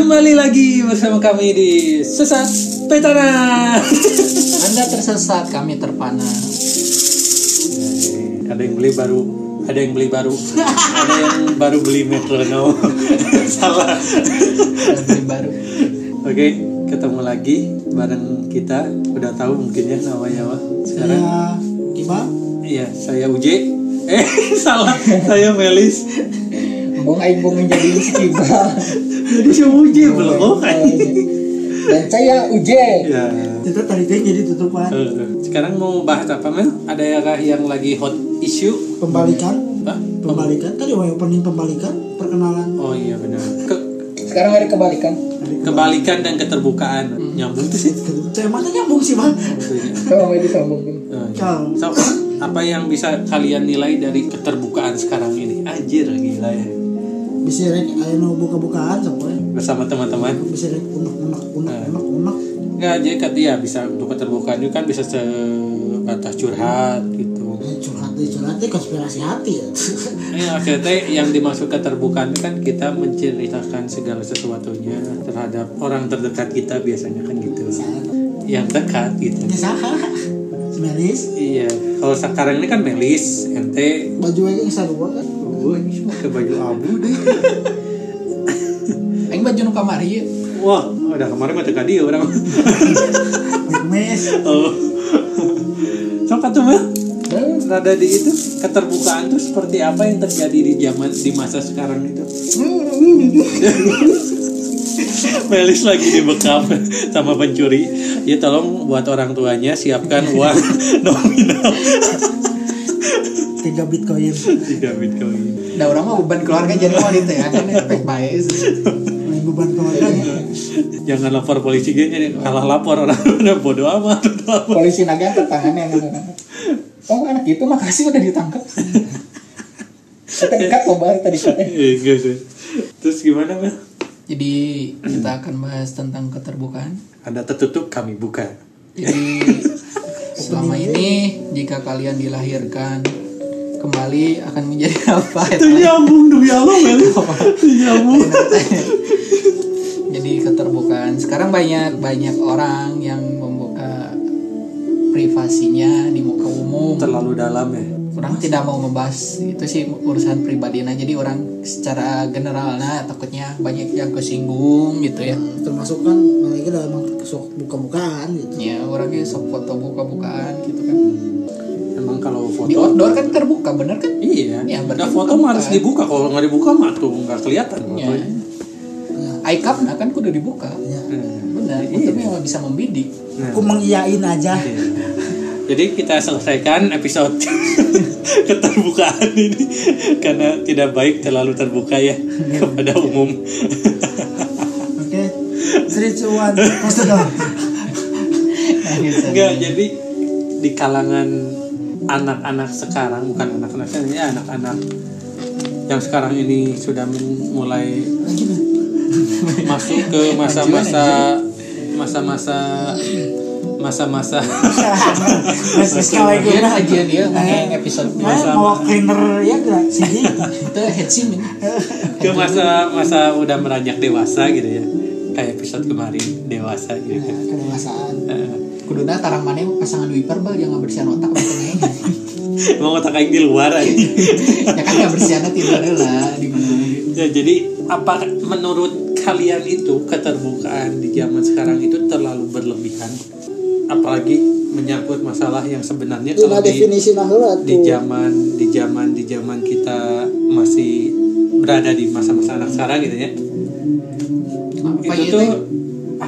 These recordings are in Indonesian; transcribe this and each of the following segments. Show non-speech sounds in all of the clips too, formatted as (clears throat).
Kembali lagi bersama kami di Sesat Petana. (laughs) Anda tersesat, kami terpana. ada yang beli baru, ada yang beli baru, ada yang baru beli metronom. (laughs) Salah. Beli baru. Oke, ketemu lagi bareng kita. Udah tahu mungkin ya namanya apa sekarang? Saya Iba Iya, saya Uje. Eh, (laughs) salah. Saya Melis. Bong aing bong menjadi si Kiba. Jadi si Uje belum. Oh, Dan saya Uje. Ya. itu tadi jadi tutupan Sekarang mau bahas apa Mel? Ada yang lagi hot issue? pembalikan Hah? pembalikan tadi mau opening pembalikan perkenalan Oh iya benar. Ke- Sekarang hari kebalikan. kebalikan dan keterbukaan nyambung tuh sih. saya mana nyambung sih bang Kalau mau disambung. Iya. Kau So, apa yang bisa kalian nilai dari keterbukaan sekarang ini? Anjir gila ya. Bisa rek ayo no buka-bukaan sampai Bersama teman-teman. bisa rek unek unek unek unek unek. Enggak aja kan ya bisa untuk keterbukaan itu kan bisa sebatas curhat gitu. Eh, curhat deh curhat deh konspirasi hati ya. (laughs) Ya, akhirnya teh yang dimaksud keterbukaan itu kan kita menceritakan segala sesuatunya terhadap orang terdekat kita biasanya kan gitu. Yang dekat gitu. ini saha Semeris Iya, kalau sekarang ini kan Melis, ente. Baju aja yang sarua kan Oh, ini semua ke baju abu deh. (laughs) Aing baju nu kamari ieu. Wah, udah kemarin mah teka dia orang. mes oh. Sok atuh mah. Rada di itu keterbukaan tuh seperti apa yang terjadi di zaman di masa sekarang itu? (laughs) Melis lagi dibekap sama pencuri. Ya tolong buat orang tuanya siapkan uang (laughs) nominal tiga bitcoin tiga bitcoin. Da urang mah beban keluarga jadi mau ditu ya. Kan efek bae. main beban keluarganya Jangan lapor polisi gini, kalah lapor orang udah bodoh amat. Polisi naga tangannya Oh anak itu makasih udah ditangkap. Kita dekat kok bahas tadi katanya. Eh, enggak sih. Terus gimana Mel? Jadi kita akan bahas tentang keterbukaan. Ada tertutup kami buka. Jadi (laughs) selama ini jika kalian dilahirkan kembali akan menjadi (laughs) apa? Itu nyambung demi Allah Mel. Nyambung. Jadi keterbukaan. Sekarang banyak banyak orang yang membuka privasinya di muka umum. Terlalu dalam ya. Orang tidak mau membahas itu sih urusan pribadi. Nah jadi orang secara general nah takutnya banyak yang kesinggung gitu ya. termasuk kan mereka udah emang sok buka-bukaan gitu Ya orangnya sok foto buka-bukaan gitu kan. Kalau foto Di outdoor kan terbuka bener kan? Iya. Iya, berarti nah, foto mah harus dibuka. Kalau nggak dibuka mah tuh nggak kelihatan Ya. fotonya. iCup nah kan kudu dibuka. ya. Benar, Iya. itu memang bisa membidik. Nah, aku mengiyain aja iya. Jadi kita selesaikan episode (laughs) keterbukaan ini karena tidak baik terlalu terbuka ya kepada umum. oke Three, two, one. Enggak, jadi di kalangan anak-anak sekarang, bukan anak-anak sekarang, ya anak-anak yang sekarang ini sudah mulai masuk ke masa-masa masa-masa masa-masa Mas Mas kawai gue Dia dah. aja dia ngomong episode Nah, mau cleaner ya gak sih? itu head sim ini. ke masa-masa udah meranjak dewasa gitu ya kayak episode kemarin dewasa gitu kan Kedewasaan. Kuduna tarang mana pasangan wiper bal yang nggak bersihan otak betulnya mau (laughs) otak aing di luar aja (laughs) ya kan nggak bersihan tidur lah di mana ya jadi apa menurut kalian itu keterbukaan di zaman sekarang itu terlalu berlebihan? Apalagi menyangkut masalah yang sebenarnya kalau di nah di zaman di zaman di zaman kita masih berada di masa-masa anak sekarang gitu ya. Apa itu ya tuh?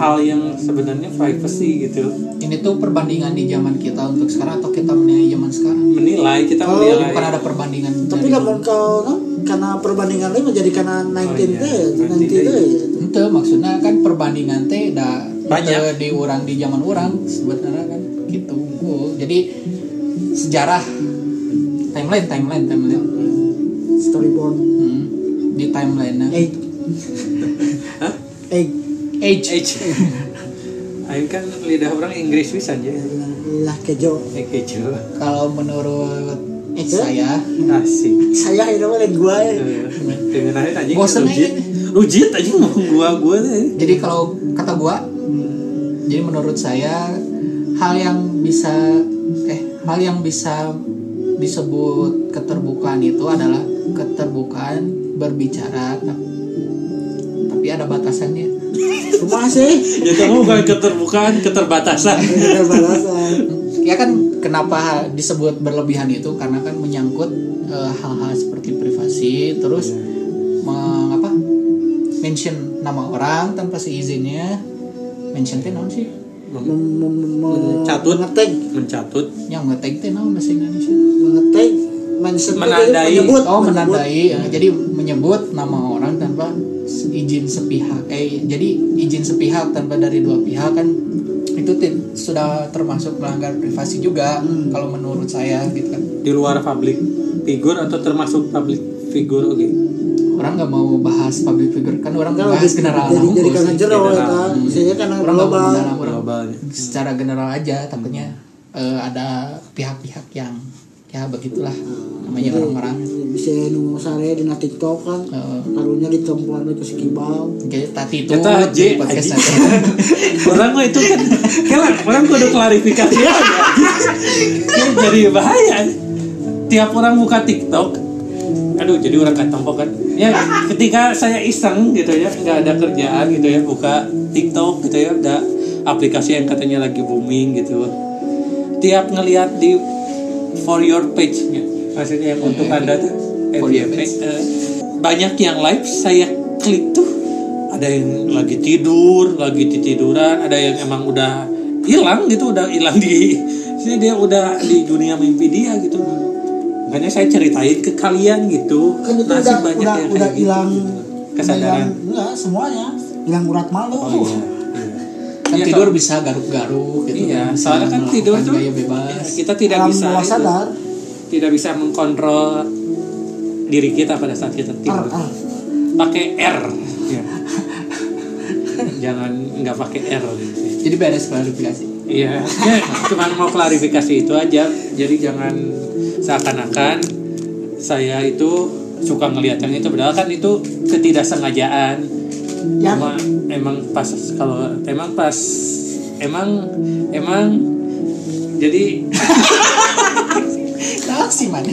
Hal yang sebenarnya privacy gitu ini tuh perbandingan di zaman kita untuk sekarang atau kita menilai zaman sekarang menilai kita Oh, menilai bukan ada perbandingan Tapi namun kau no, karena perbandingan lain menjadi karena 19 Oh, iya. teh, 19 90 teh. ya. Ente maksudnya kan perbandingan teh da Banyak. di orang di zaman orang sebenarnya kan gitu. Jadi sejarah timeline timeline timeline Storyboard. Hmm, di timeline nya Eight. Hah? Age Age. Aing kan lidah orang Inggris bisa aja. Lah kejo. Eh keju. kalau menurut Eh? saya Asik. Saya itu mah gua ya. Eh, Dengan aja anjing Bosen legit. aja. rujit aja ngomong gua gua deh Jadi kalau kata gua, jadi menurut saya hal yang bisa eh hal yang bisa disebut keterbukaan itu adalah keterbukaan berbicara tapi ada batasannya. Cuma sih. (laughs) ya kamu bukan keterbukaan keterbatasan Ada balasan. (laughs) Ya kan kenapa disebut berlebihan itu karena kan menyangkut eh, hal-hal seperti privasi terus mengapa mention nama orang tanpa seizinnya mention teh naon sih Mem- mem- mem- Catut. Mengetek. mencatut yang ngetek teh naon bahasa Indonesia Mengetek. Mention itu Menandai. menyebut, oh menyebut. menandai ya. jadi menyebut nama orang izin sepihak. Eh jadi izin sepihak tanpa dari dua pihak kan itu sudah termasuk melanggar privasi juga kalau menurut saya gitu kan. Di luar public figure atau termasuk public figure oke? Orang nggak mau bahas public figure kan orang Kalau bahas di- general jadi jadi karena general. eta. Misalnya karena orang nggak mau global. orang globalnya secara general aja takutnya eh, ada pihak-pihak yang ya begitulah namanya orang-orang. Bisa nu sare dina TikTok kan. eh, Karunya ditempuan itu si Kibau. kayak tadi itu di J, podcast nanti. (laughs) orang itu kan kela orang kudu klarifikasi aja. Kan jadi bahaya. Tiap orang buka TikTok. Aduh jadi orang katompok kan. Ya ketika saya iseng gitu ya nggak ada kerjaan gitu ya buka TikTok gitu ya ada aplikasi yang katanya lagi booming gitu. Tiap ngelihat di for your page nya maksudnya yang untuk anda tuh your page. eh, banyak yang live saya klik tuh ada yang lagi tidur lagi tiduran ada yang emang udah hilang gitu udah hilang di sini dia udah di dunia mimpi dia gitu makanya saya ceritain ke kalian gitu Kan itu Masih udah banyak udah yang udah gitu. hilang kesadaran hilang- enggak semuanya. Hilang urat malu. oh iya, kan Iya, tidur soal- bisa garuk-garuk gitu iya kan. Soalnya kan tidur tuh bebas ya, kita tidak Alam bisa bawah itu, sadar. Tidak bisa mengkontrol diri kita pada saat kita tidur pakai R ya. jangan nggak pakai R gitu. jadi beres klarifikasi Iya, ya, cuma mau klarifikasi itu aja. Jadi jangan seakan-akan saya itu suka ngelihat yang itu padahal kan itu ketidaksengajaan. Ya. Cuma emang pas kalau emang pas emang emang jadi (laughs) sih mana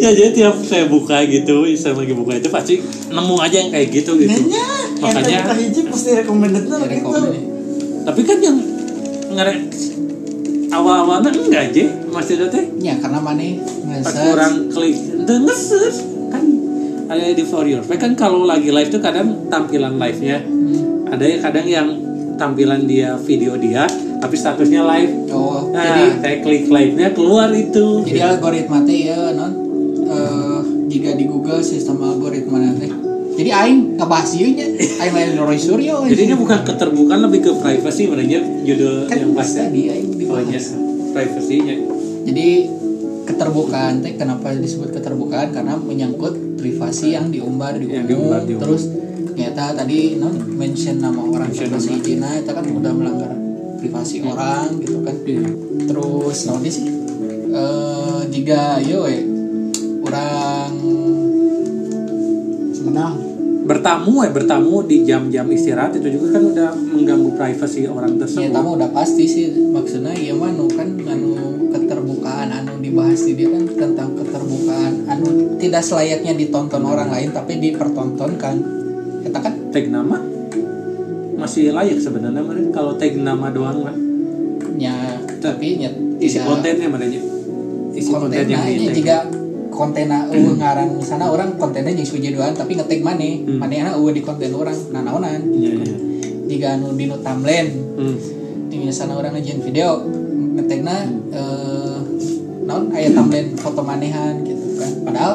ya jadi tiap saya buka gitu, saya lagi buka itu pasti nemu aja yang kayak gitu gitu. Nanya, Makanya yang hiji pasti recommended ya, gitu. tapi kan yang ngere awal-awalnya enggak aja maksudnya teh? Ya karena mana pas kurang klik itu nge-search kan ada di for your kan kalau lagi live tuh kadang tampilan live nya Hmm. ada yang kadang yang tampilan dia video dia tapi statusnya live. Oh nah jadi saya klik live nya keluar itu. Jadi algoritma teh ya non? Eh, jika di Google sistem algoritma nanti. Jadi aing ngebahas ieu nya. Aing lain Roy Suryo jadinya bukan keterbukaan lebih ke privacy sebenarnya judul kan yang pas tadi aing oh dibahas privasinya jadi keterbukaan teh kenapa disebut keterbukaan? Karena menyangkut privasi yang diumbar di Yang umum. diumbar terus ternyata tadi non mention nama orang Mention tanpa nama. seizina itu kan udah melanggar privasi orang gitu kan Iya. terus naon sih eh jika yo we orang Semenang. bertamu ya bertamu di jam-jam istirahat itu juga kan udah mengganggu privasi orang ya tersebut tamu udah pasti sih maksudnya ya mah nu kan anu keterbukaan anu dibahas di dia kan tentang keterbukaan anu tidak selayaknya ditonton orang lain tapi dipertontonkan kita kan tag nama masih layak sebenarnya Meren. kalau tag nama doang mah ya tapi nya isi tidak kontennya mana isi konten yang tag. jika kontena eueuh ngaran sana orang kontennya jeung suji doang tapi ngetek maneh Hmm. manehna eueuh di konten orang nah naonan Iya, iya. jika anu dinu thumbnail Hmm. di misalnya orang ngajian video ngetekna eh naon aya thumbnail foto manehan gitu kan padahal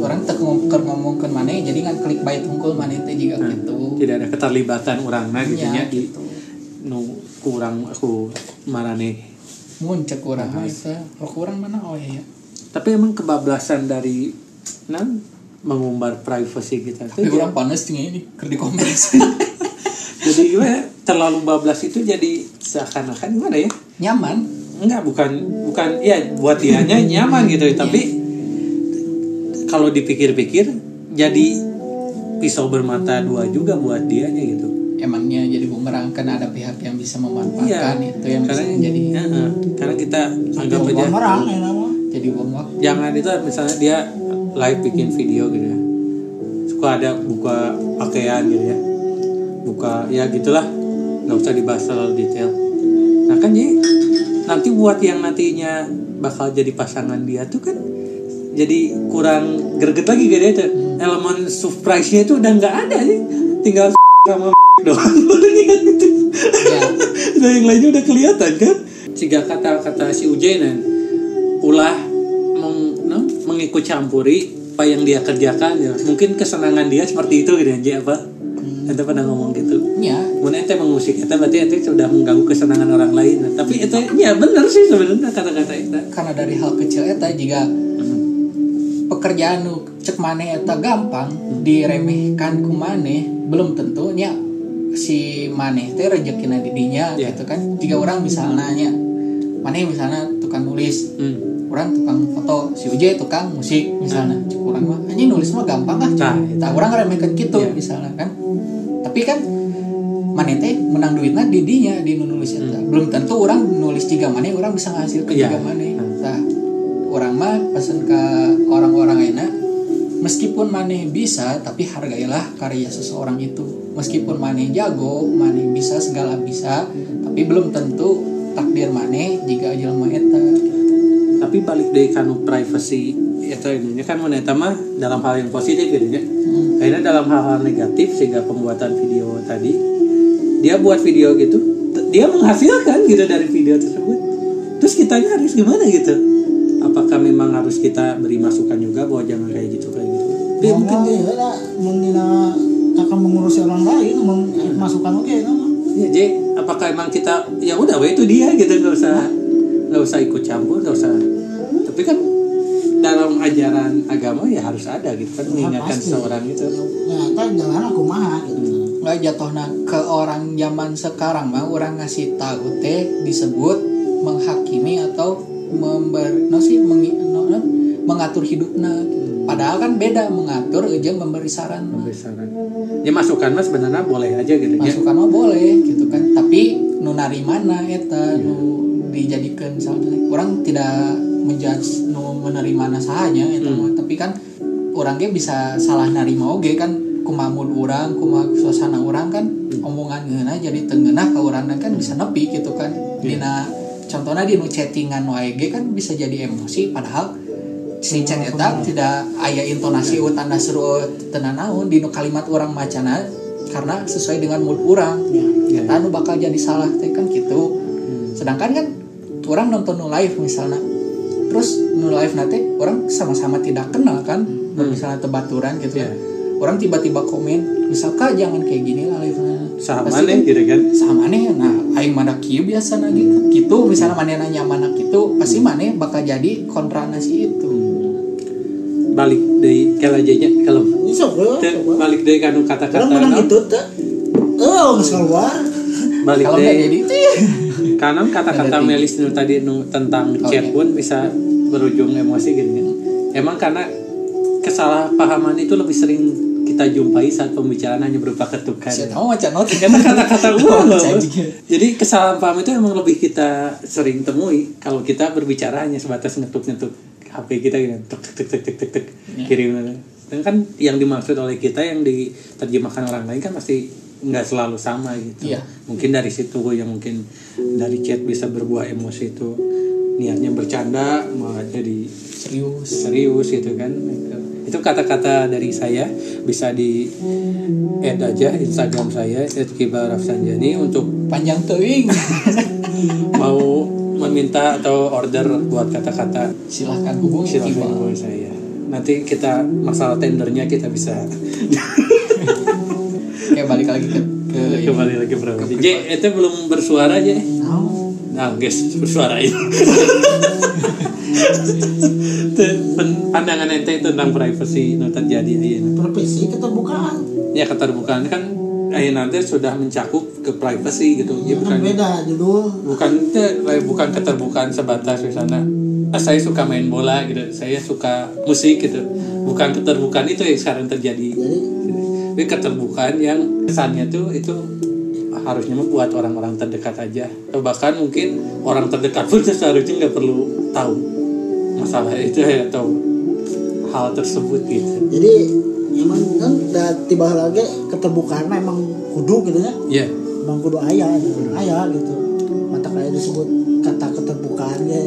orang teu ngom- keur ngomongkeun maneh jadi kan klik bait hungkul maneh teh juga Nah, gitu. Tidak ada keterlibatan orang nah gitu Ya, gitu. nu kurang aku marane mun cek urang mah teh. Rok urang mana? Oh iya tapi emang kebablasan dari nan mengumbar privasi kita tapi tuh orang panas tinggal ini keur di komen (laughs) jadi gimana? Terlalu bablas itu jadi seakan-akan gimana ya? Nyaman. Enggak bukan bukan ya buat dianya nyaman gitu tapi kalau dipikir-pikir jadi pisau bermata dua juga buat dianya gitu. Emangnya jadi bumerang kan ada pihak yang bisa memanfaatkan itu yang bisa karena menjadi ya, eh, karena kita anggap aja orang ya jadi bom waktu jangan itu misalnya dia live bikin video gitu ya. Suka ada buka pakaian gitu ya. Buka ya gitulah. Nggak usah dibahas terlalu detail. Nah kan jadi nanti buat yang nantinya bakal jadi pasangan dia tuh kan jadi kurang greget lagi gitu ya tuh. elemen surprise-nya itu udah nggak ada sih. Tinggal (laughs) sama (laughs) doang. Udah gitu ya Nah yang lainnya udah kelihatan kan? Jika kata-kata si Ujainan Ulah meng, no, mengikut campuri Apa yang dia kerjakan ya. Mungkin kesenangan dia seperti itu gitu aja apa? Ente pernah ngomong gitu. Ya Mun ente mengusik ente berarti ente sudah mengganggu kesenangan orang lain. Nah, Tapi itu ya bener sih sebenarnya kata-kata itu karena dari hal kecil eta jika pekerjaan nu cek maneh eta gampang diremehkan ku maneh belum tentunya si maneh teh rezekina di dinya Ya. gitu kan jika orang misalnya nya maneh misalnya tukang nulis hmm. orang tukang foto si Uje tukang musik misalnya cek orang mah anjing nulis mah gampang ah Nah, tak orang ngeremehkan gitu Iya. misalnya kan tapi kan maneh teh menang duitnya di dinya di nu nulis eta belum tentu orang nulis tiga maneh orang bisa ngasilkan Hmm. Iya. tiga maneh Hmm. nah orang mah pesan ke meskipun maneh bisa tapi hargailah karya seseorang itu meskipun maneh jago maneh bisa segala bisa tapi belum tentu takdir maneh jika jelema eta Tapi balik dari kanu privacy itu ininya kan meneta mah dalam hal yang positif gitu ya. Akhirnya dalam hal-hal negatif sehingga pembuatan video tadi dia buat video gitu, dia menghasilkan gitu dari video tersebut. Terus kitanya harus gimana gitu? Apakah memang harus kita beri masukan juga bahwa jangan kayak? Dia mungkin dia. lah mungkin akan mengurusi orang lain meng- masukan oke nama ya, jadi apakah emang kita ya udah itu dia gitu nggak usah nggak usah ikut campur nggak usah. Tapi kan dalam ajaran agama ya harus ada gitu kan mengingatkan pasti. seorang itu ya kan jalan aku mah gitu. Nggak jatuhna ke orang zaman sekarang mah orang ngasih tahu teh disebut menghakimi atau memberi no sih mengi- no, no, mengatur hidupnya padahal kan beda mengatur aja memberi saran. Memberi saran. Ya masukan mas sebenarnya boleh aja gitu ya. Masukan mah boleh gitu kan. Tapi nu nari mana eta nu dijadikan misalnya. Orang tidak menjudge nu menerima saja eta mah. Tapi kan orangnya bisa salah narima oge kan. Kumamud orang kuma suasana orang kan. Omongan ngeuna jadi tengenah ke orang kan bisa nepi gitu kan. Dina contohnya di nu chattingan ge kan bisa jadi emosi padahal si chat eta tidak aya intonasi yeah. tanda seru tenan naon di nu kalimat orang macana karena sesuai dengan mood orang Ya. eta nu bakal jadi salah teh kan gitu. Sedangkan kan orang nonton nu live misalnya terus nu live nate orang sama-sama tidak kenal kan Nu misalnya tebaturan gitu Ya. kan orang tiba-tiba komen misalkan jangan kayak gini lah live sama Pasti nih gitu kan? Sama nih nah aing mana kieu biasa gitu. Gitu misalnya mana nanya mana gitu pasti mana bakal jadi kontra nasi itu balik dari kalau bro Teu, balik dari kanu kata-kata orang menang no? gitu tuh oh nggak keluar balik kalau dari itu (laughs) karena kata-kata Melis nu tadi nu tentang Oh, chat iya. pun bisa berujung emosi gitu kan. Emang karena kesalahpahaman itu lebih sering kita jumpai saat pembicaraan hanya berupa ketukan. Karena kata-kata gua loh. Jadi kesalahan paham itu emang lebih kita sering temui kalau kita berbicara hanya sebatas ngetuk-ngetuk HP kita gitu. Tek tek tek tek tek tek kirim. Dan kan yang dimaksud oleh kita yang diterjemahkan orang lain kan pasti nggak selalu sama gitu. Iya. Mungkin dari situ yang mungkin dari chat bisa berbuah emosi itu niatnya bercanda malah jadi serius serius gitu kan itu kata-kata dari saya bisa di add aja Instagram saya @kibarafsanjani untuk panjang teuing (laughs) mau meminta atau order buat kata-kata. Silahkan hubungi silakan Kibar. hubungi saya. Nanti kita masalah tendernya kita bisa. (laughs) Oke balik lagi ke ke kembali lagi bro. J itu belum bersuara aja Nah, nah guys bersuara ini. (laughs) Pen- pandangan ente tentang privacy nu terjadi ayeuna. profesi keterbukaan. Ya keterbukaan. Kan ayah nanti sudah mencakup ke privacy gitu. Ya bukan. kan beda judul bukan te- bukan keterbukaan sebatas misalnya ah, saya suka main bola gitu. Saya suka musik gitu. Bukan keterbukaan itu yang sekarang terjadi. Jadi? Tapi keterbukaan yang kesannya tuh itu harusnya membuat orang-orang terdekat aja. Atau bahkan mungkin orang terdekat pun (laughs) seharusnya nggak perlu tahu masalah itu ya atau hal tersebut gitu. Jadi emang kan? Tiba lagi keterbukaan emang kudu gitu ya. Ya emang kudu ayah gitu. ayah gitu. Mata kayak disebut kata keterbukaan ya.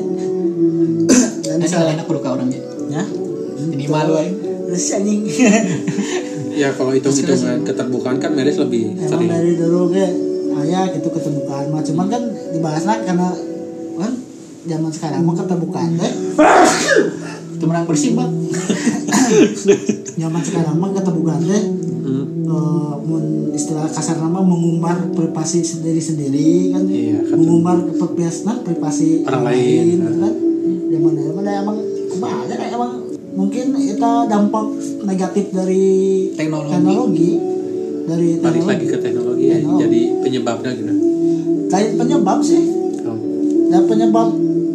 Dan Ini misalnya enak kudu ka orang ya. ya Jadi malu aing. terus anjing. Ya kalau hitung hitungan keterbukaan kan Meris lebih emang sering. Dari dulu ke ayah gitu keterbukaan mah. Cuman kan dibahasnya karena kan zaman sekarang mah keterbukaan teh Itu menang bersih bang. zaman sekarang mah keterbukaan teh Hmm. eh, mun istilah kasar nama mengumbar privasi sendiri sendiri kan Iya, kan. mengumbar privasi nah, privasi Orang lain. gitu kan zaman zaman emang banyak kan emang mungkin itu dampak negatif dari Teknologi. teknologi dari balik lagi teknologi ke teknologi ya Teknologi. jadi penyebabnya gitu lain penyebab sih Oh. dan penyebab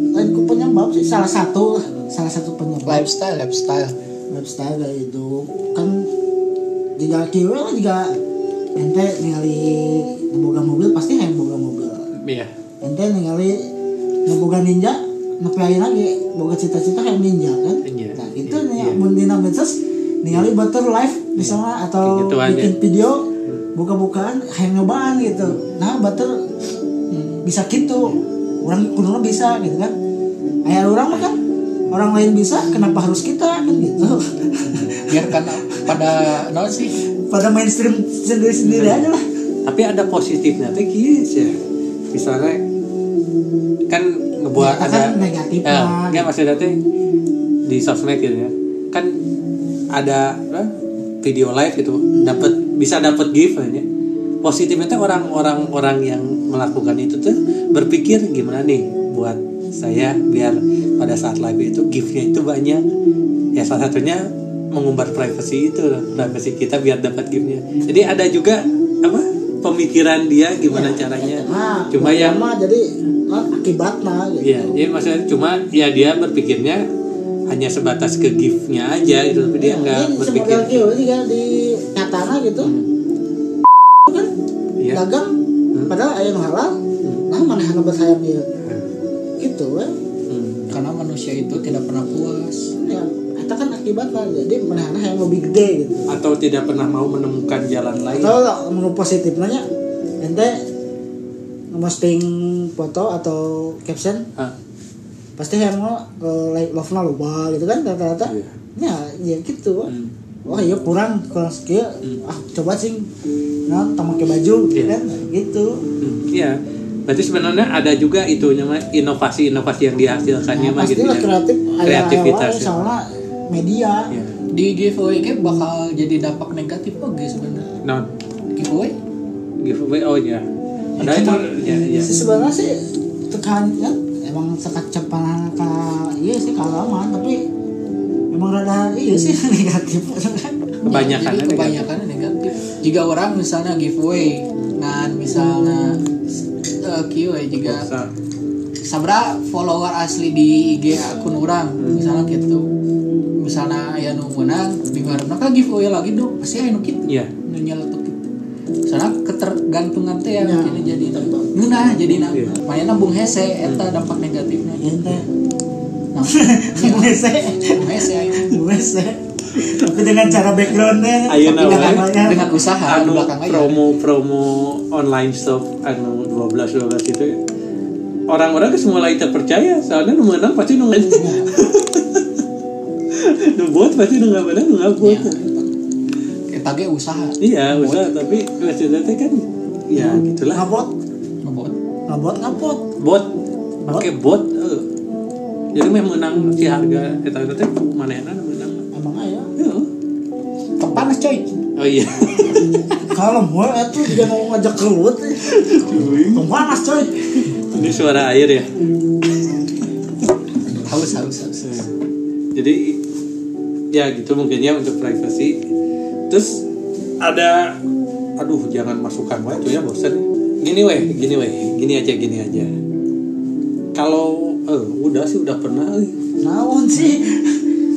lain ku penyebab sih salah satu salah satu penyebab Lifestyle, lifestyle. lifestyle itu kan kieu lah jika ente ningali boga mobil pasti hayang boga mobil. Iya. Ente ningali boga ninja nepi ayeuna lagi. Boga cita-cita hayang ninja kan? Iya. nah itu Iya, nih iya. mun dina medsos ningali batur live misalnya atau Kayak gituan, bikin ya. video buka-bukaan hayang nyobaan gitu. Nah batur bisa gitu. Orang kudunya bisa gitu kan? Ayah orang mah kan orang lain bisa kenapa harus kita kan gitu. Biarkan (laughs) pada nol sih. pada mainstream sendiri-sendiri aja lah. Tapi ada positifnya. Teh kieu sih. Misalnya kan ngebuat Ternyata ada kan negatif ya, nggak maksudnya teh di sosmed gitu ya. Kan ada apa, video live gitu. Dapat bisa dapat gift aja positifnya teh orang-orang orang yang melakukan itu tuh berpikir gimana nih buat saya biar pada saat live itu giftnya itu banyak. Ya salah satunya mengumbar privacy itu privacy kita biar dapat giftnya. Jadi ada juga apa pemikiran dia gimana caranya. Nah cuma yang mah jadi kan akibatnya gitu. Iya, jadi maksudnya cuma ya dia berpikirnya hanya sebatas ke giftnya aja gitu, tapi dia nggak ini berpikir. semodel kieu ini kan di nyatana gitu. Kan Iya. dagang padahal aya nu halal nah mana hana bersayap ieu gitu kan. Hmm. Karena manusia itu tidak pernah puas. Ya kan akibatnya jadi mana yang lebih gede gitu Atau tidak pernah mau menemukan jalan lain. atau menurut positifnya nya, ente ngeposting foto atau caption Ah, pasti yang mau uh, like love na loba gitu kan rata-rata Iya. ya ya gitu Hmm. wah iya kurang kurang sekieu ah coba sing nah tamake baju gitu Iya. kan gitu Hmm, Iya. Berarti sebenarnya ada juga itu inovasi-inovasi yang dihasilkannya nah, mah gitu ya. kreatif Kreativitas, ya. soalnya media Iya. Di giveaway kayak bakal jadi dampak negatif oke sebenarnya. Nah, Giveaway? giveaway oh ya. Ada Ya, itu ya, ya. sih sebenarnya sih tekan kan emang sekat cepat ka iya sih kalaman tapi emang rada iya sih (laughs) negatif Kebanyakan Jadi kebanyakan negatif. Jika orang misalnya giveaway, ngan misalnya uh, giveaway juga Sa- sabra follower asli di IG akun orang misalnya gitu misalnya ya nu menang di luar kan giveaway lagi dong pasti aya nu kitu Iya. nu nyeletuk gitu soalnya ketergantungan teh ya Ya. mungkin jadi nah jadi nah Iya. makanya nambung hese eta dampak negatifnya. Ente nah. (laughs) Wese nambung hese aja. wese tapi dengan cara backgroundnya tapi wae. namanya- dengan usaha di anu aja. promo promo online shop anu 12 12 itu orang-orang geus mulai terpercaya soalnya nu menang pasti nu (laughs) buat pasti nu nggak menang nu nggak buat. Kita ge usaha. Iya usaha tapi maksudnya teh kan ya gitulah. Ngabot ngebot. Ngabot ngabot bot. Pakai bot eh. jadi mah menang si harga eta eta teh manehna menang. Emang aya Heeh. kepanas coy. Oh iya. Kalau mau itu dia mau ngajak kelut panas coy. Ini suara air ya? Haus haus haus. Jadi ya gitu mungkin ya untuk privacy. Terus ada aduh jangan masukkan wae cuy ya bosan gini weh gini weh gini aja gini aja. Kalau eh udah sih udah pernah naon sih?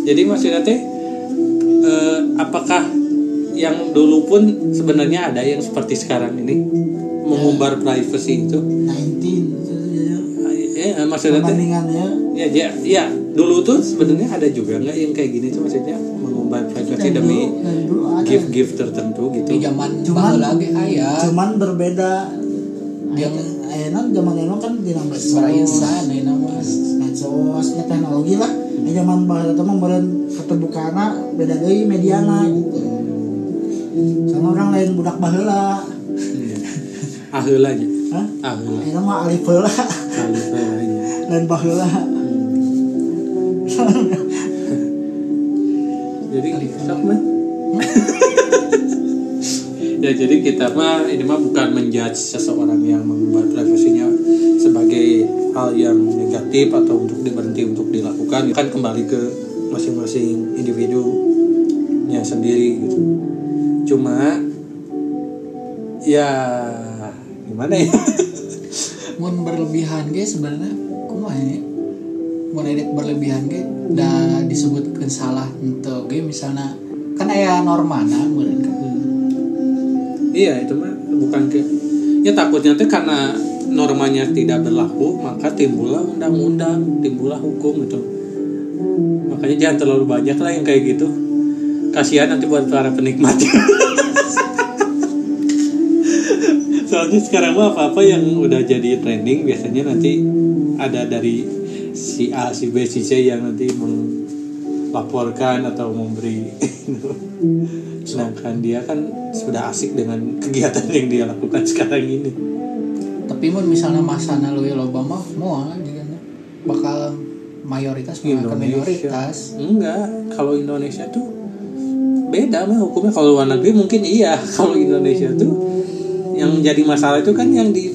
Jadi maksudnya teh eh, apakah yang dulu pun sebenarnya ada yang seperti sekarang ini? Mengumbar privacy itu? 19 ya maksudnya teh, perbandingan ya ya ya, ya dulu tuh sebenarnya ada juga nggak yang kayak gini? Tuh maksudnya mengumbar Dan demi gift gift tertentu gitu. Di zaman Cuman- baheula ge aya cuman berbeda. Yang- Ayeuna zaman dulu kan dina medsos Saraisan ayeuna mah medsos ya teknologi lah. Di zaman baheula teh mah meureun beda deui mediana gitu. Sama orang lain budak baheula. Ahulanya Hah? ahula Ayeuna mah alif heula lain baheula jadi (laughs) ya jadi kita mah ini mah bukan menjudge seseorang yang mengumbar privasinya sebagai hal yang negatif atau untuk diberhenti untuk dilakukan. Kan kembali ke masing-masing individunya sendiri gitu. Cuma ya gimana ya (laughs) mun berlebihan ge sebenarnya kumaha ya? Mun edit berlebihan ge da disebutkeun salah henteu ge misalnya kan aya normana kan Iya itu mah bukan ke ya takutnya tuh karena normanya tidak berlaku maka timbullah undang-undang timbullah hukum gitu. Makanya jangan terlalu banyak lah yang kayak gitu. Kasihan nanti buat para penikmatnya (laughs) soalnya sekarang mah apa-apa yang udah jadi trending biasanya nanti ada dari si A si B si C yang nanti melaporkan atau memberi (laughs) sedangkan dia kan sudah asik dengan kegiatan yang dia lakukan sekarang ini. Tapi mun misalnya masana leuwih loba mah moal juga bakal mayoritas bukan mayoritas enggak kalau Indonesia tuh beda mah hukumnya. Kalau luar negeri mungkin iya (laughs) kalau Indonesia tuh yang jadi masalah itu kan yang di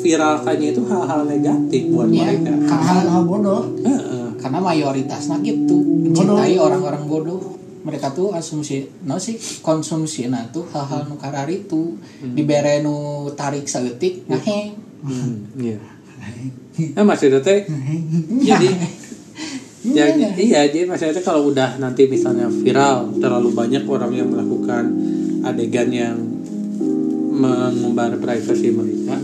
viralkannya itu hal-hal negatif buat Iya. mereka. hal-hal bodoh. Heeh. karena mayoritasnya gitu mencintai orang-orang bodoh. Mereka tuh asumsi no sih konsumsi nah tuh hal-hal nu karar itu dibere nu tarik saeutik ngaheng. Hmm, iya. (laughs) Nah maksudnya teh jadi ya, iya jadi maksudnya teh kalau udah nanti misalnya viral terlalu banyak orang yang melakukan adegan yang mengumbar privasi mereka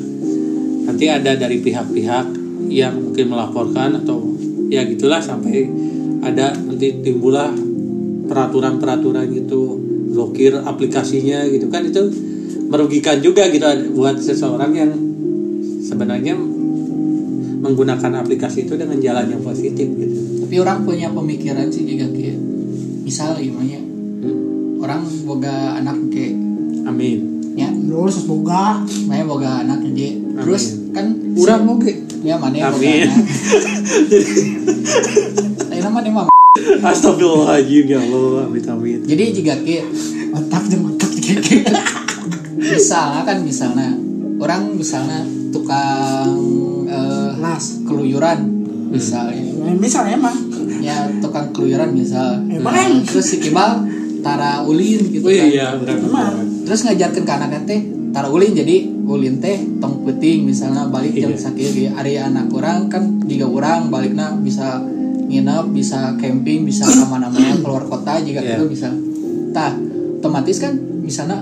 nanti ada dari pihak-pihak yang mungkin melaporkan atau ya gitulah sampai ada nanti timbullah peraturan-peraturan gitu blokir aplikasinya gitu kan itu merugikan juga gitu buat seseorang yang sebenarnya menggunakan aplikasi itu dengan jalan yang positif gitu. tapi orang punya pemikiran sih juga kayak misal gimana Hmm. orang boga anak kayak Amin. Ya terus boga Maya boga anak aja terus kan Urang oke. ya mana ya boga anak. (laughs) Lain nama dia mah Astagfirullahaladzim ya Allah. Amit amit. jadi jika mantap jeung mantap dikit misalnya kan misalnya orang misalnya tukang eh, las. keluyuran misalnya. Misalnya emang. Ya tukang keluyuran misal. Emang. Nah, terus si kibal tara ulin gitu Oh kan. iya benar benar. Terus ngajarkan ke anaknya teh tara ulin jadi ulin teh tong puting misalnya balik jam Iya. sakit hari anak orang kan jika orang baliknya bisa nginep bisa camping bisa ke mana-mana (clears throat) keluar kota jika Iya. itu bisa tah otomatis kan misalnya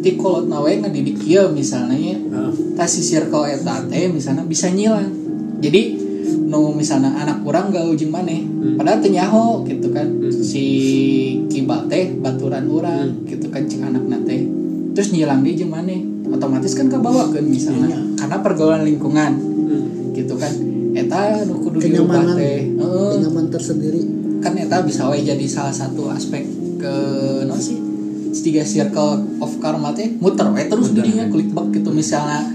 ti kolot nawe ngadidik kieu misalnya ya. Ah, tas si circle eta teh misalnya bisa nyilang. Jadi nu misalnya anak kurang gak ujung maneh padahal teu nyaho gitu kan. Si kibal teh baturan urang gitu kan cing anak teh terus nyilang di jeung maneh otomatis kan kebawakeun misalnya. Karena pergaulan lingkungan. Hmm. gitu kan. Eta nu kudu diubah kenyamanan. teh. Kenyaman tersendiri. Kan eta bisa wae jadi salah satu aspek ke no sih tiga circle of karma teh. Muter wae terus jadinya klik bak gitu. Misalnya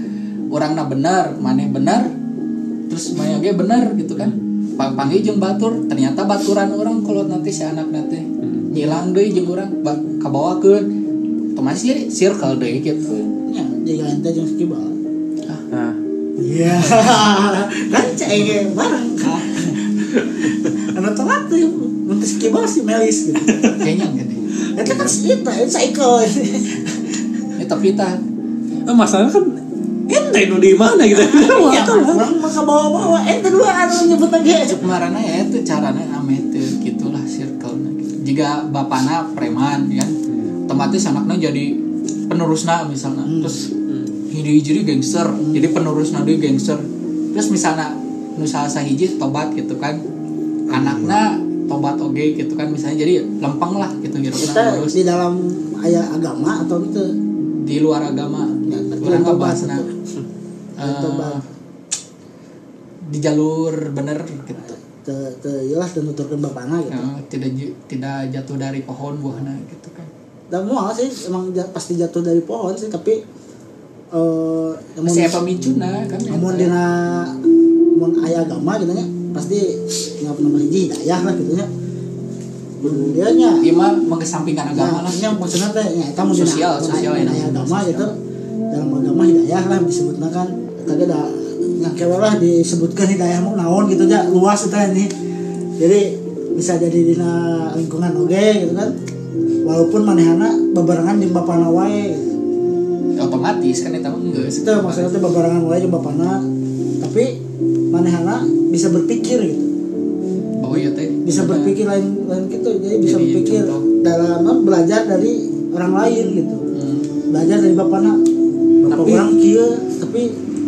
orang na benar maneh benar terus maya ge benar gitu kan. Panggil jeung batur ternyata baturan orang kalau nanti si anak nanti ngilang deui jeung urang ba- kabawakeun otomatis jadi circle deui gitu. Ya jadi ente jeung skibal Nah, iya. (laughs) Kan cai bareng (laughs) anu telat tuh untuk skibal si melis gitu. Kayaknya gitu itu kan itu cycle. Ya tapi tah eh, masalahnya kan ente nu di mana gitu. (laughs) ya orang maka bawa-bawa. Ente dua anu nyebut lagi. Kemarin ya itu caranya ame gitulah circle jika bapana preman kan otomatis anaknya jadi penerusna misalnya. Terus hiji hiji gangster jadi penerusna dia gangster. Terus misalnya nusa sahiji tobat gitu kan. Anaknya tobat oge gitu kan misalnya jadi lempeng lah gitu gitu. Kita di dalam ayat agama atau itu di luar agama Ya, orang tobat. nah eh, di jalur bener gitu. Te te iyalah teu nuturkeun bapana gitu. Eh, tidak tidak jatuh dari pohon buahnya gitu kan dan moal sih emang pasti jatuh dari pohon sih tapi eh namun masih apa micuna kan namun dina mun aya agama gitu nya pasti ngap nomor hiji hidayah lah gitu nya. Dia nya mah mengesampingkan agama lah. Nah, yang maksudnya teh nya eta mun Sosial, sosial aya- ya, aya namanya, agama sosial. gitu. Dalam agama hidayah lah disebutna kan. Eta ge da nya kewe lah disebutkan hidayah mah naon gitu aja luas eta ini. Jadi bisa jadi dina lingkungan oge gitu kan walaupun manehana bebarengan jeung bapana wae. Otomatis kan eta geus itu maksudnya teh bebarengan wae jeung bapana tapi manehana bisa berpikir gitu. Oh iya teh. Bisa berpikir lain lain gitu jadi bisa Jadi berpikir contoh. dalam belajar dari orang lain gitu. Hmm. belajar dari bapakna bapak Tapi- orang kieu tapi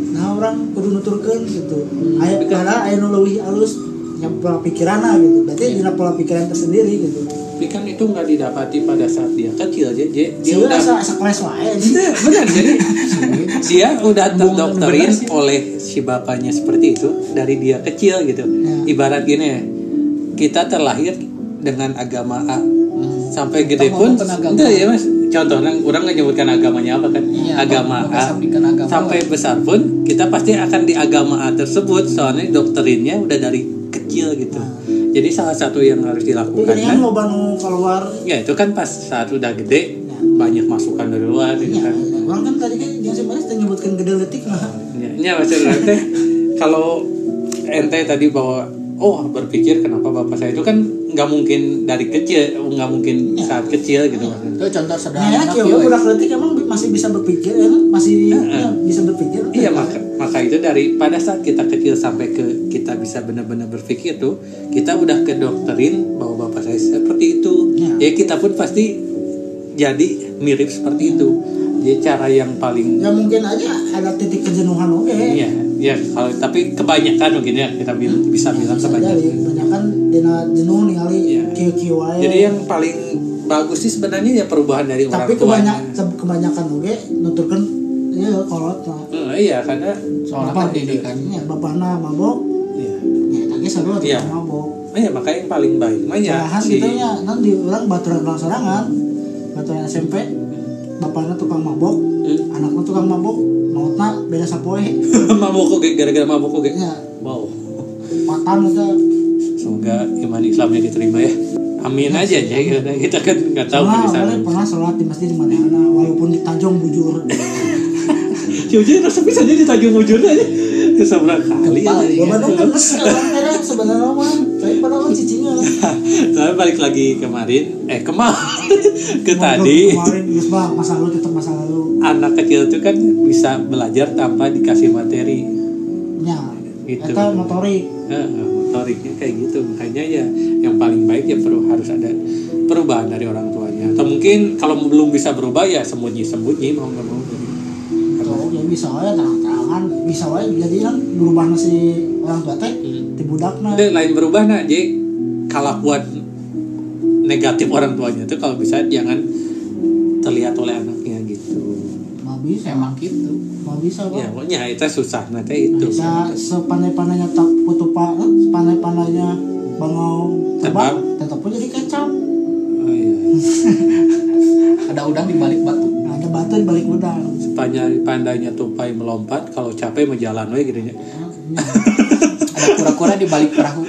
nah orang kudu nuturkeun gitu. Hmm. aya karena aya nu leuwih alus nya pola pikiranna gitu. Berarti dina pola pikiran tersendiri gitu Tapi kan itu nggak didapati pada saat dia kecil aja. Dia, dia (laughs) dia udah sekelas wae Itu benar jadi dia udah terdokterin oleh si bapaknya seperti itu dari dia kecil gitu. Ya. Ibarat gini ya, kita terlahir dengan agama A. Sampai gede Kita pun ngomongin agama. enggak ya mas. Contohnya orang nggak nyebutkan agamanya apa kan? Iya, agama A. agama sampai besar pun kita pasti akan di agama A tersebut. Soalnya dokterinnya udah dari kecil gitu jadi salah satu yang harus dilakukan kan kan? loba nu keluar. Ya itu kan pas saat udah gede banyak masukan dari luar gitu ya, kan? Orang kan tadi kan yang sebenarnya nyebutkan gede letik nah Ya, ya maksudnya kalau ente tadi bahwa oh berpikir kenapa bapak saya itu kan nggak mungkin dari kecil nggak mungkin saat kecil gitu itu contoh Nah, sederhana ya, kieu, budak letik emang masih bisa berpikir ya kan? Masih ya, bisa berpikir. Iya maka maka itu dari pada saat kita kecil sampai ke kita bisa benar-benar berpikir tuh kita udah ke dokterin bahwa bapak saya seperti itu Ya. ya kita pun pasti jadi mirip seperti itu jadi cara yang paling Ya mungkin aja ada titik kejenuhan oke. Iya, ya kalau tapi kebanyakan mungkin ya kita bil- bisa bilang Bisa kebanyakan. jadi kebanyakan dina jenuh ningali Iya. kieu-kieu wae. Jadi yang paling bagus sih sebenarnya ya perubahan dari orang tapi tuanya. kebanyak kebanyakan oke nuturkeun ya kolot nah. Eh, iya karena soalnya kan didikan Ya bapana mabok, iya. ya sadar Iya. tukang mabok. Oh iya makanya yang paling baik mah ya Malahan si gitu ya, nanti orang baturan orang sorangan, baturan SMP, bapaknya tukang mabok, Hmm. anaknya tukang mabok, mautna beda sapoe. (laughs) mabuk oke gara-gara mabuk oke. Ya, Wow. patan itu Semoga iman Islamnya diterima ya. Amin aja ya kita, kita kan nggak tahu pernah di sana. awalnya pernah sholat di masjid di mana walaupun di Tanjung bujur (laughs) Jujur rasa bisa jadi tajung ujur aja. Seberapa kali ya. Ya Bandung kan sebenarnya mah tapi padahal kan cicinya (laughs) Tapi balik lagi kemarin, eh kemarin (laughs) ke tadi. kemarin bang masa lalu tetap masa lalu. Anak kecil itu kan bisa belajar tanpa dikasih materi. Ya itu motorik. Eh, motoriknya kayak gitu. Makanya ya yang paling baik ya perlu harus ada perubahan dari orang tuanya. Atau mungkin kalau belum bisa berubah ya sembunyi sembunyi mau nggak mau. Tuh ya bisa aja terang-terangan bisa aja jadi kan berubah si orang tua teh di budakna. Ada lain berubah nah jadi kelakuan negatif orang tuanya itu kalau bisa jangan terlihat oleh anaknya gitu. Nggak bisa emang gitu. Nggak bisa ya bang pokoknya itu susah. Nanti itu bisa sepandai-pandainya tak putu pak. Eh, sepandai-pandainya bangau Terbang. terbang tetap aja jadi kecap. Oh, iya. (laughs) ada udang di balik batu. Ada batu di balik udang. Sepanjang pandainya tupai melompat kalau capek menjalan we gitu ya ada kura-kura di balik perahu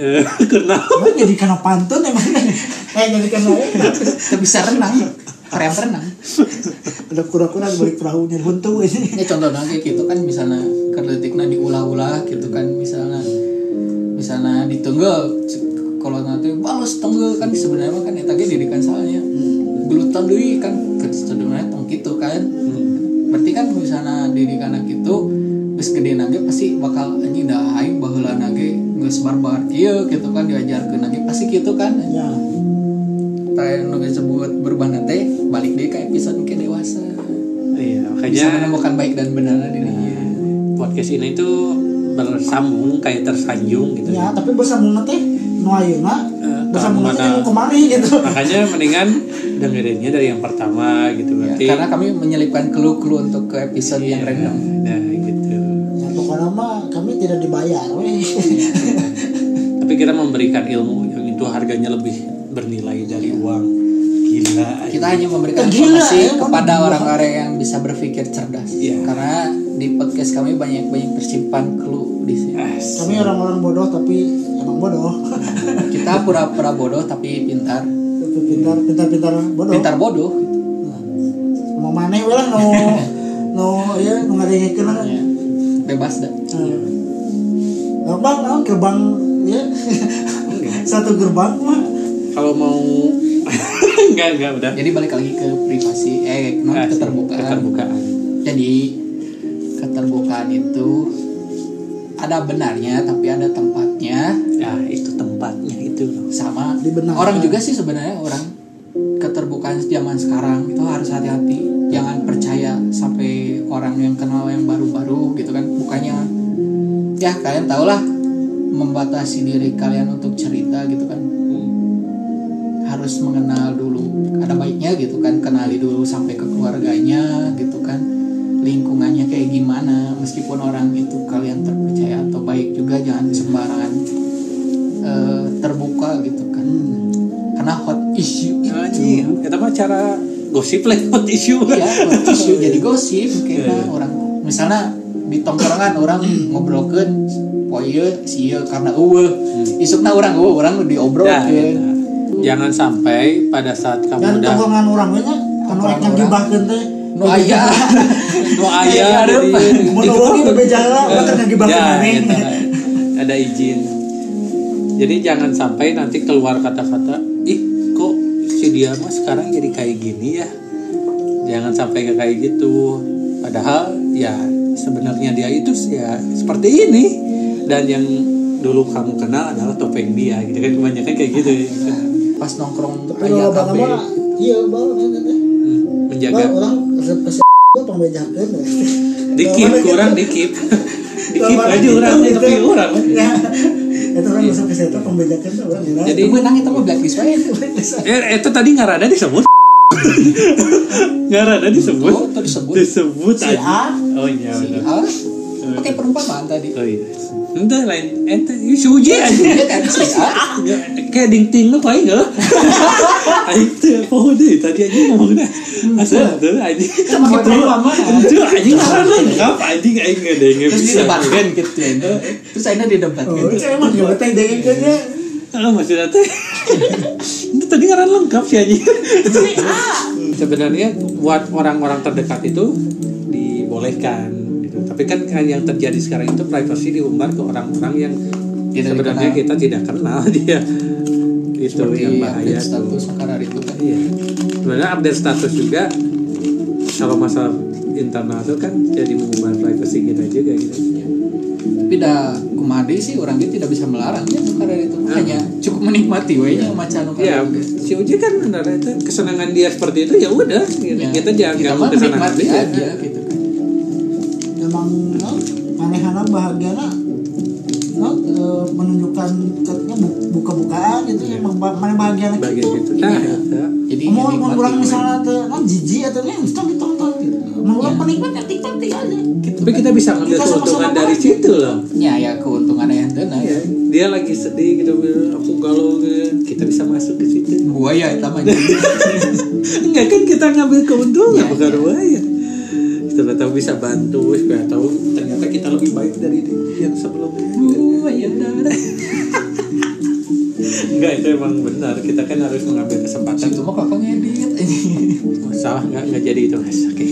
Eh, kenapa? Emang jadi karena pantun emang eh jadi karena kita bisa renang korea renang ada kura-kura di balik perahunya buntu. Ini ini contohnya kayak gitu kan misalnya kerletiknya diulah-ulah gitu kan misalnya misalnya ditunggu kalau nanti balas tunggu kan sebenarnya kan eta ge didikan salahnya gelutan deui kan sebenarnya tong gitu kan. Berarti kan misalnya didikan gitu geus gede nage pasti bakal anjing dah aing baheula nage geus barbar kieu gitu kan diajarkeun nage pasti gitu kan? Ya tadi nu disebut berubah nanti balik deh ke episode ke dewasa. Iya bisa makanya menemukan baik dan benar dirinya podcast ini tuh bersambung kayak tersanjung gitu. Ya tapi bersambung nanti nu ayeuna Eh, bersambung nanti mau ke mana gitu. Makanya mendingan dengerinnya dari yang pertama gitu. Ya, berarti karena kami menyelipkan clue-clue untuk ke episode yang random. nah gitu. Ya pokoknya mah kami tidak dibayar weh (laughs) kita memberikan ilmu yang itu harganya lebih bernilai dari uang. Gila kita hanya memberikan Gila, informasi ya, kepada orang-orang yang bisa berpikir cerdas. Iya. karena di podcast kami banyak banyak tersimpan clue di sini. Kami orang-orang bodoh tapi emang bodoh. (laughs) Kita pura-pura bodoh tapi pintar. Pintar pintar pintar bodoh. Pintar bodoh. Mau mana we lah no no ya no ngadengekeun lah. Ya. bebas dah. Gerbang no gerbang ya. Satu gerbang mah. Kalau mau (laughs) enggak enggak udah. Jadi balik lagi ke privasi eh non Asik. keterbukaan. keterbukaan. Jadi keterbukaan itu ada benarnya tapi ada tempatnya. Ya itu tempatnya itu sama. Dibenarkan. orang juga sih sebenarnya orang keterbukaan zaman sekarang itu harus hati-hati. Jangan percaya sampai orang yang kenal yang baru-baru gitu kan. Bukannya ya kalian tau lah membatasi diri kalian untuk cerita gitu kan. Harus mengenal dulu ada baiknya gitu kan kenali dulu sampai ke keluarganya gitu kan lingkungannya kayak gimana. Meskipun orang itu kalian terpercaya atau baik juga jangan sembarangan eh, terbuka gitu kan. Karena hot issue itu. Anjing, kita mah cara gosip lewat isu ya hot issue (laughs) jadi gosip kayaknya orang misalnya di tongkrongan orang ngobrolkan oh iya sih karena eueuh. Isukna orang eueuh orang Nah, diobrolkeun gitu. jangan sampai pada saat dan kamu udah tongkongan orang nya kan Tongkongan yang orang. gibahkeun teh. Nu aya. (laughs) Nu aya Ada mau lagi bebejaga (laughs) orang kan ngagibahkeun Ya, maneh gitu. ada izin. Jadi jangan sampai nanti keluar kata-kata ih kok si dia mah sekarang jadi kayak gini ya? Jangan sampai ke kayak gitu. Padahal ya sebenarnya dia itu ya seperti ini dan yang dulu kamu kenal adalah topeng dia gitu kan kebanyakan kayak gitu ya. pas nongkrong tapi kalau bang KB mah iya bang nanti Hmm, menjaga Bang, orang kesel we. dikip Lawan kurang dikip dikip Lawan aja orang tapi orang ya itu orang resep kesel tuh orang bilang. Jadi- Itu menang itu mah blacklist wae Eh, itu tadi ngarada disebut. (laughs) ngarada disebut. Oh, itu disebut. Disebut Si. A. Oh iya. si. A pakai perumpamaan tadi Oh iya. Entah lain. Ente ini suji aja. Dia kan si A Kayak ding ting lu kayak enggak? (laughs) Aing teh pohon deh tadi aja ngomongnya. Asal tuh anjing. Kan pakai perumpamaan. Itu anjing ngarada lengkap anjing aing enggak ada yang terus bisa. didebatkan gitu ya terus akhirnya didebatkan Oh, itu emang gak betah dengekeunnya. Ah, maksudnya teh. Itu tadi ngaran lengkap sih anjing. Sebenarnya buat orang-orang terdekat itu dibolehkan gitu. Tapi kan yang terjadi sekarang itu privacy diumbar ke orang-orang yang Tidak sebenarnya dikenal. kita tidak kenal (laughs) dia. Itu seperti yang bahaya update tuh. status sekarang itu kan Iya. Sebenarnya update status juga kalau masalah internal itu kan jadi mengubah privacy kita juga gitu. tapi dah kumade sih orang dia tidak bisa melarangnya sekarang itu hanya cukup menikmati we nya macan Iya, kada. si Uji kan benar itu kesenangan dia seperti itu ya udah gitu. Ya, kita jangan kita menikmati dia. aja gitu manehana bahagiana no, eh, menunjukkan katanya bu- buka-bukaan gitu emang ba- maneh bahagiana Bagian gitu. gitu. Nah, jadi Mau mau kurang misalnya teh no jijik atau nih mesti ditonton gitu. Mau kurang Iya. penikmat ya tiktok aja. Gitu. Tapi kita bisa ngambil keuntungan dari bahagia. situ loh. ya ya keuntungan yang tenang Iya. Dia lagi sedih gitu, aku galau gitu. Kita bisa masuk ke situ. buaya itu mah (laughs) Enggak kan kita ngambil keuntungan Iya, bukan iya. Kita tahu bisa bantu, supaya tahu ternyata kita lebih baik dari yang sebelumnya. darah Enggak itu emang benar. Kita kan harus mengambil kesempatan. itu mah kakak ngedit Oh, salah nggak nggak jadi itu guys. Oke.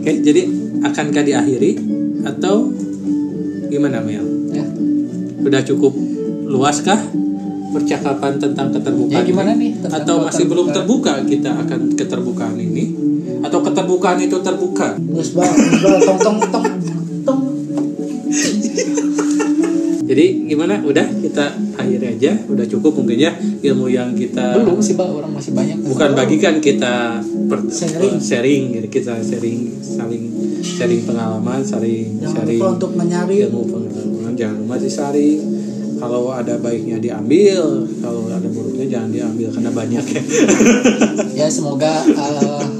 Oke, jadi akankah diakhiri atau gimana Mel? ya Udah cukup luas kah percakapan tentang keterbukaan? Ya, gimana nih tentang Atau masih belum terbuka kita akan keterbukaan ini? Atau keterbukaan itu terbuka? Terus bang, tong tong tong. Tong. Jadi gimana? Udah kita akhiri aja. Udah cukup mungkin ya ilmu yang kita belum sih pak. Orang masih banyak. Bukan bagikan kita per- Sharing. sharing. Kita sharing saling sharing pengalaman saling Jangan sharing lupa untuk menyari. ilmu pengalaman jangan lupa disaring kalau ada baiknya diambil kalau ada buruknya jangan diambil karena banyak ya. Ya semoga ya (laughs)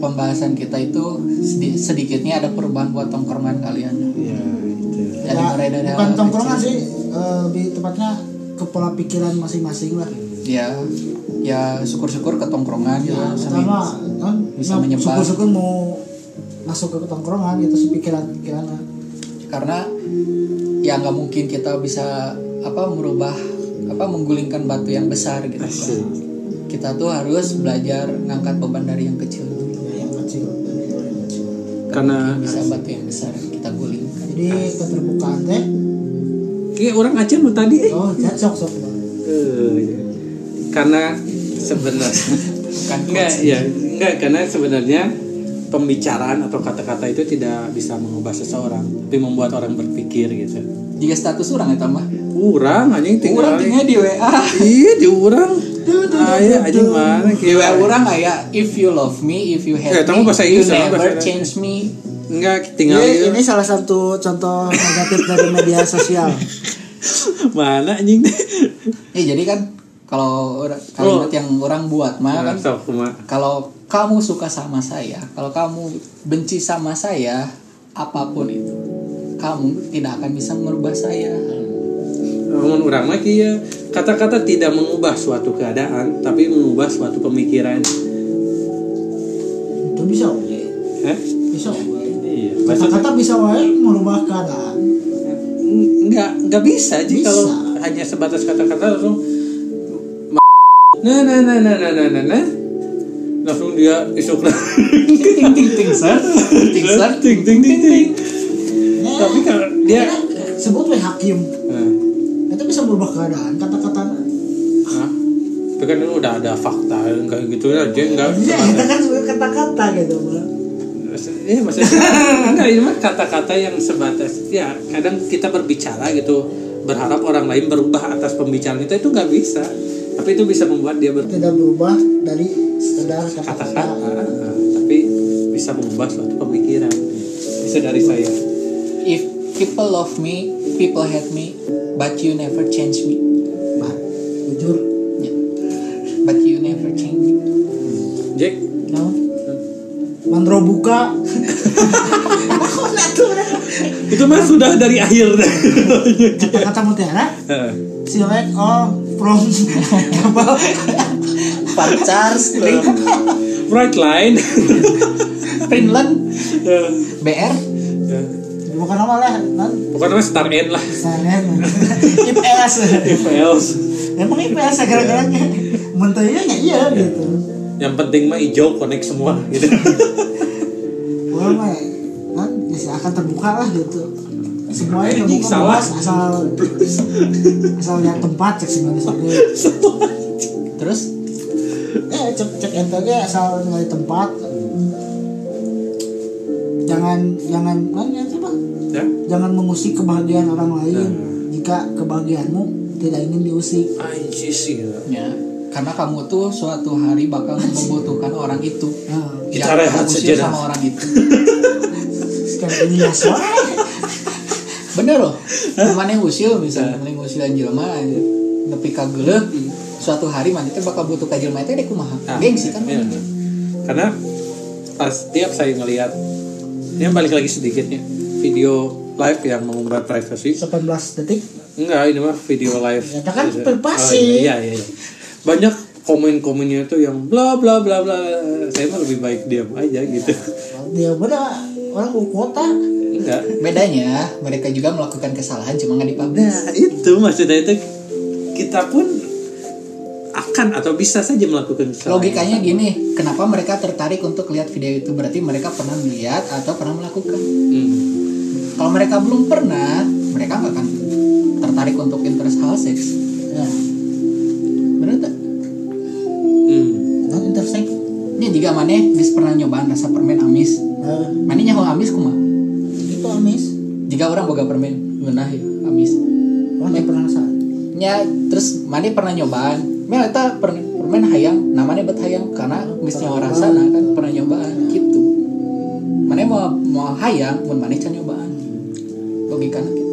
pembahasan kita itu sedi- sedikitnya ada perubahan buat tongkrongan kalian. Ya itu dari Ya, mulai dari bukan tongkrongan sih eh, lebih tepatnya ke pola pikiran masing-masing lah. Ya ya syukur-syukur ke tongkrongan gitu ya, sambil- pertama kan? bisa ya, menyebar. syukur-syukur mau masuk ke tongkrongan gitu sih pikiran-pikiran karena ya nggak mungkin kita bisa apa merubah apa menggulingkan batu yang besar gitu. Kita tuh harus belajar ngangkat beban dari yang kecil karena bisa batu yang besar kita gulingkan jadi keterbukaan teh? Kayak orang Aceh lu tadi eh. oh ya, sok sok Eh, karena sebenarnya enggak ya enggak karena sebenarnya pembicaraan atau kata-kata itu tidak bisa mengubah seseorang tapi membuat orang berpikir gitu. Jika status orang ya tambah? Kurang anjing tinggal orang tinggal di WA iya di orang ayo anjing mana di WA orang kayak if you love me if you hate Eh, me bahasa you never change me. Enggak tinggal Ini, ini salah satu contoh negatif dari media sosial. (laughs) mana anjing? Ya jadi kan kalau kalimat yang orang buat mah kan sok kuma kalau kamu suka sama saya, kalau kamu benci sama saya, apa pun itu, kamu tidak akan bisa merubah saya. Namun urama ya kata-kata tidak mengubah suatu keadaan tapi mengubah suatu pemikiran. Itu bisa oke. Eh? Bisa oke. Iya. Kata-kata bisa wae merubah keadaan. Enggak, enggak bisa sih. kalau hanya sebatas kata-kata langsung nah, nah nah nah nah nah nah nah, langsung dia isuk ting ting ting sar ting sar ting ting ting ting tapi kalau dia nah, sebut we hakim itu bisa merubah keadaan. Kata-kata itu kan udah ada fakta kayak gitu aja nggak Iya, sebatas- kita kan kata-kata gitu. Bro. Iya maksudnya (laughs) enggak ini mah kata-kata yang sebatas ya kadang kita berbicara gitu berharap orang lain berubah atas pembicaraan kita itu nggak bisa tapi itu bisa membuat dia Tidak berubah dari sekedar kata-kata. tapi bisa mengubah suatu pemikiran bisa dari saya If people love me, people hate me, but you never change me. Bah, jujur. Ya. But you never change me. Jack No. Mandro buka. (laughs) itu mah sudah dari akhir Kata-kata mutiara. Select all from kapal. Part Charles, right line Finland, BR, Bukan nama lah, nan. bukan namanya star N lah Sana. IPS. if else Emang IPS gara-garanya. Menterinya ya iya gitu. yang penting mah hijau connect semua gitu Orang mah kan bisa akan terbuka lah gitu. Semuanya terbuka salah. bebas asal asal lihat tempat cek sampai terus eh cek cek ente asal ngeliat tempat jangan jangan kan ya ya. Jangan mengusik kebahagiaan orang lain. Nah. jika kebahagiaanmu tidak ingin diusik. Anjir sih ya. ya. Karena kamu tuh suatu hari bakal membutuhkan orang itu. Nah. Kita rehat sejenak. sama orang itu. (laughs) Sekarang ini ya bener loh. Mana yang usil misalnya mana yang usil jelema nepi ka geuleuh suatu hari mana teh bakal butuh ka jelema teh dek kumaha. Nah, gengsi kan? iya. karena pas tiap saya ngelihat ini balik lagi sedikitnya video live yang mengumbar privasi. 18 detik? Enggak ini mah video live. Ya, kan privasi. Oh, iya, iya, iya. banyak komen-komennya itu yang bla bla bla bla. Saya mah lebih baik diam aja gitu. Dia bener orang mau kota enggak. Bedanya mereka juga melakukan kesalahan cuma nggak dipublish. Nah itu maksudnya itu kita pun akan atau bisa saja melakukan kesalahan. logikanya gini kenapa mereka tertarik untuk lihat video itu? Berarti mereka pernah melihat atau pernah melakukan. Hmm. Kalau mereka belum pernah mereka nggak akan tertarik untuk interest hal seks ya. Bener tak Hmm. non intersek ini jika mana bis pernah nyobaan rasa permen amis. Eh, mana nyaho amis kuma? Itu amis. Jika orang boga permen ya amis. Orang teh penasaran nya terus mana pernah nyobaan. Mel eta pernah permen hayang namanya bet hayang karena geus nyawa rasa nah kan pernah nyobaan gitu. Mana mau mau hayang mun mana can logikana gitu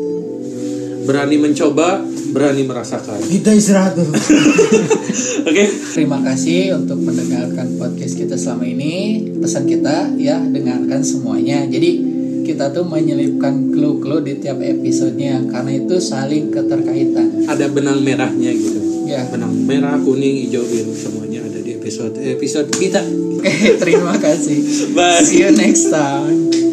berani mencoba berani merasakan kita istirahat dulu (laughs) oke Terima kasih untuk mendengarkan podcast kita selama ini. Pesan kita ya dengarkan semuanya. Jadi kita tuh menyelipkan clue-clue di tiap episodenya karena itu saling keterkaitan. ada benang merahnya gitu Ya. benang merah kuning hijau biru semuanya ada di episode episode kita Oke, (laughs) terima kasih. bye See you next time.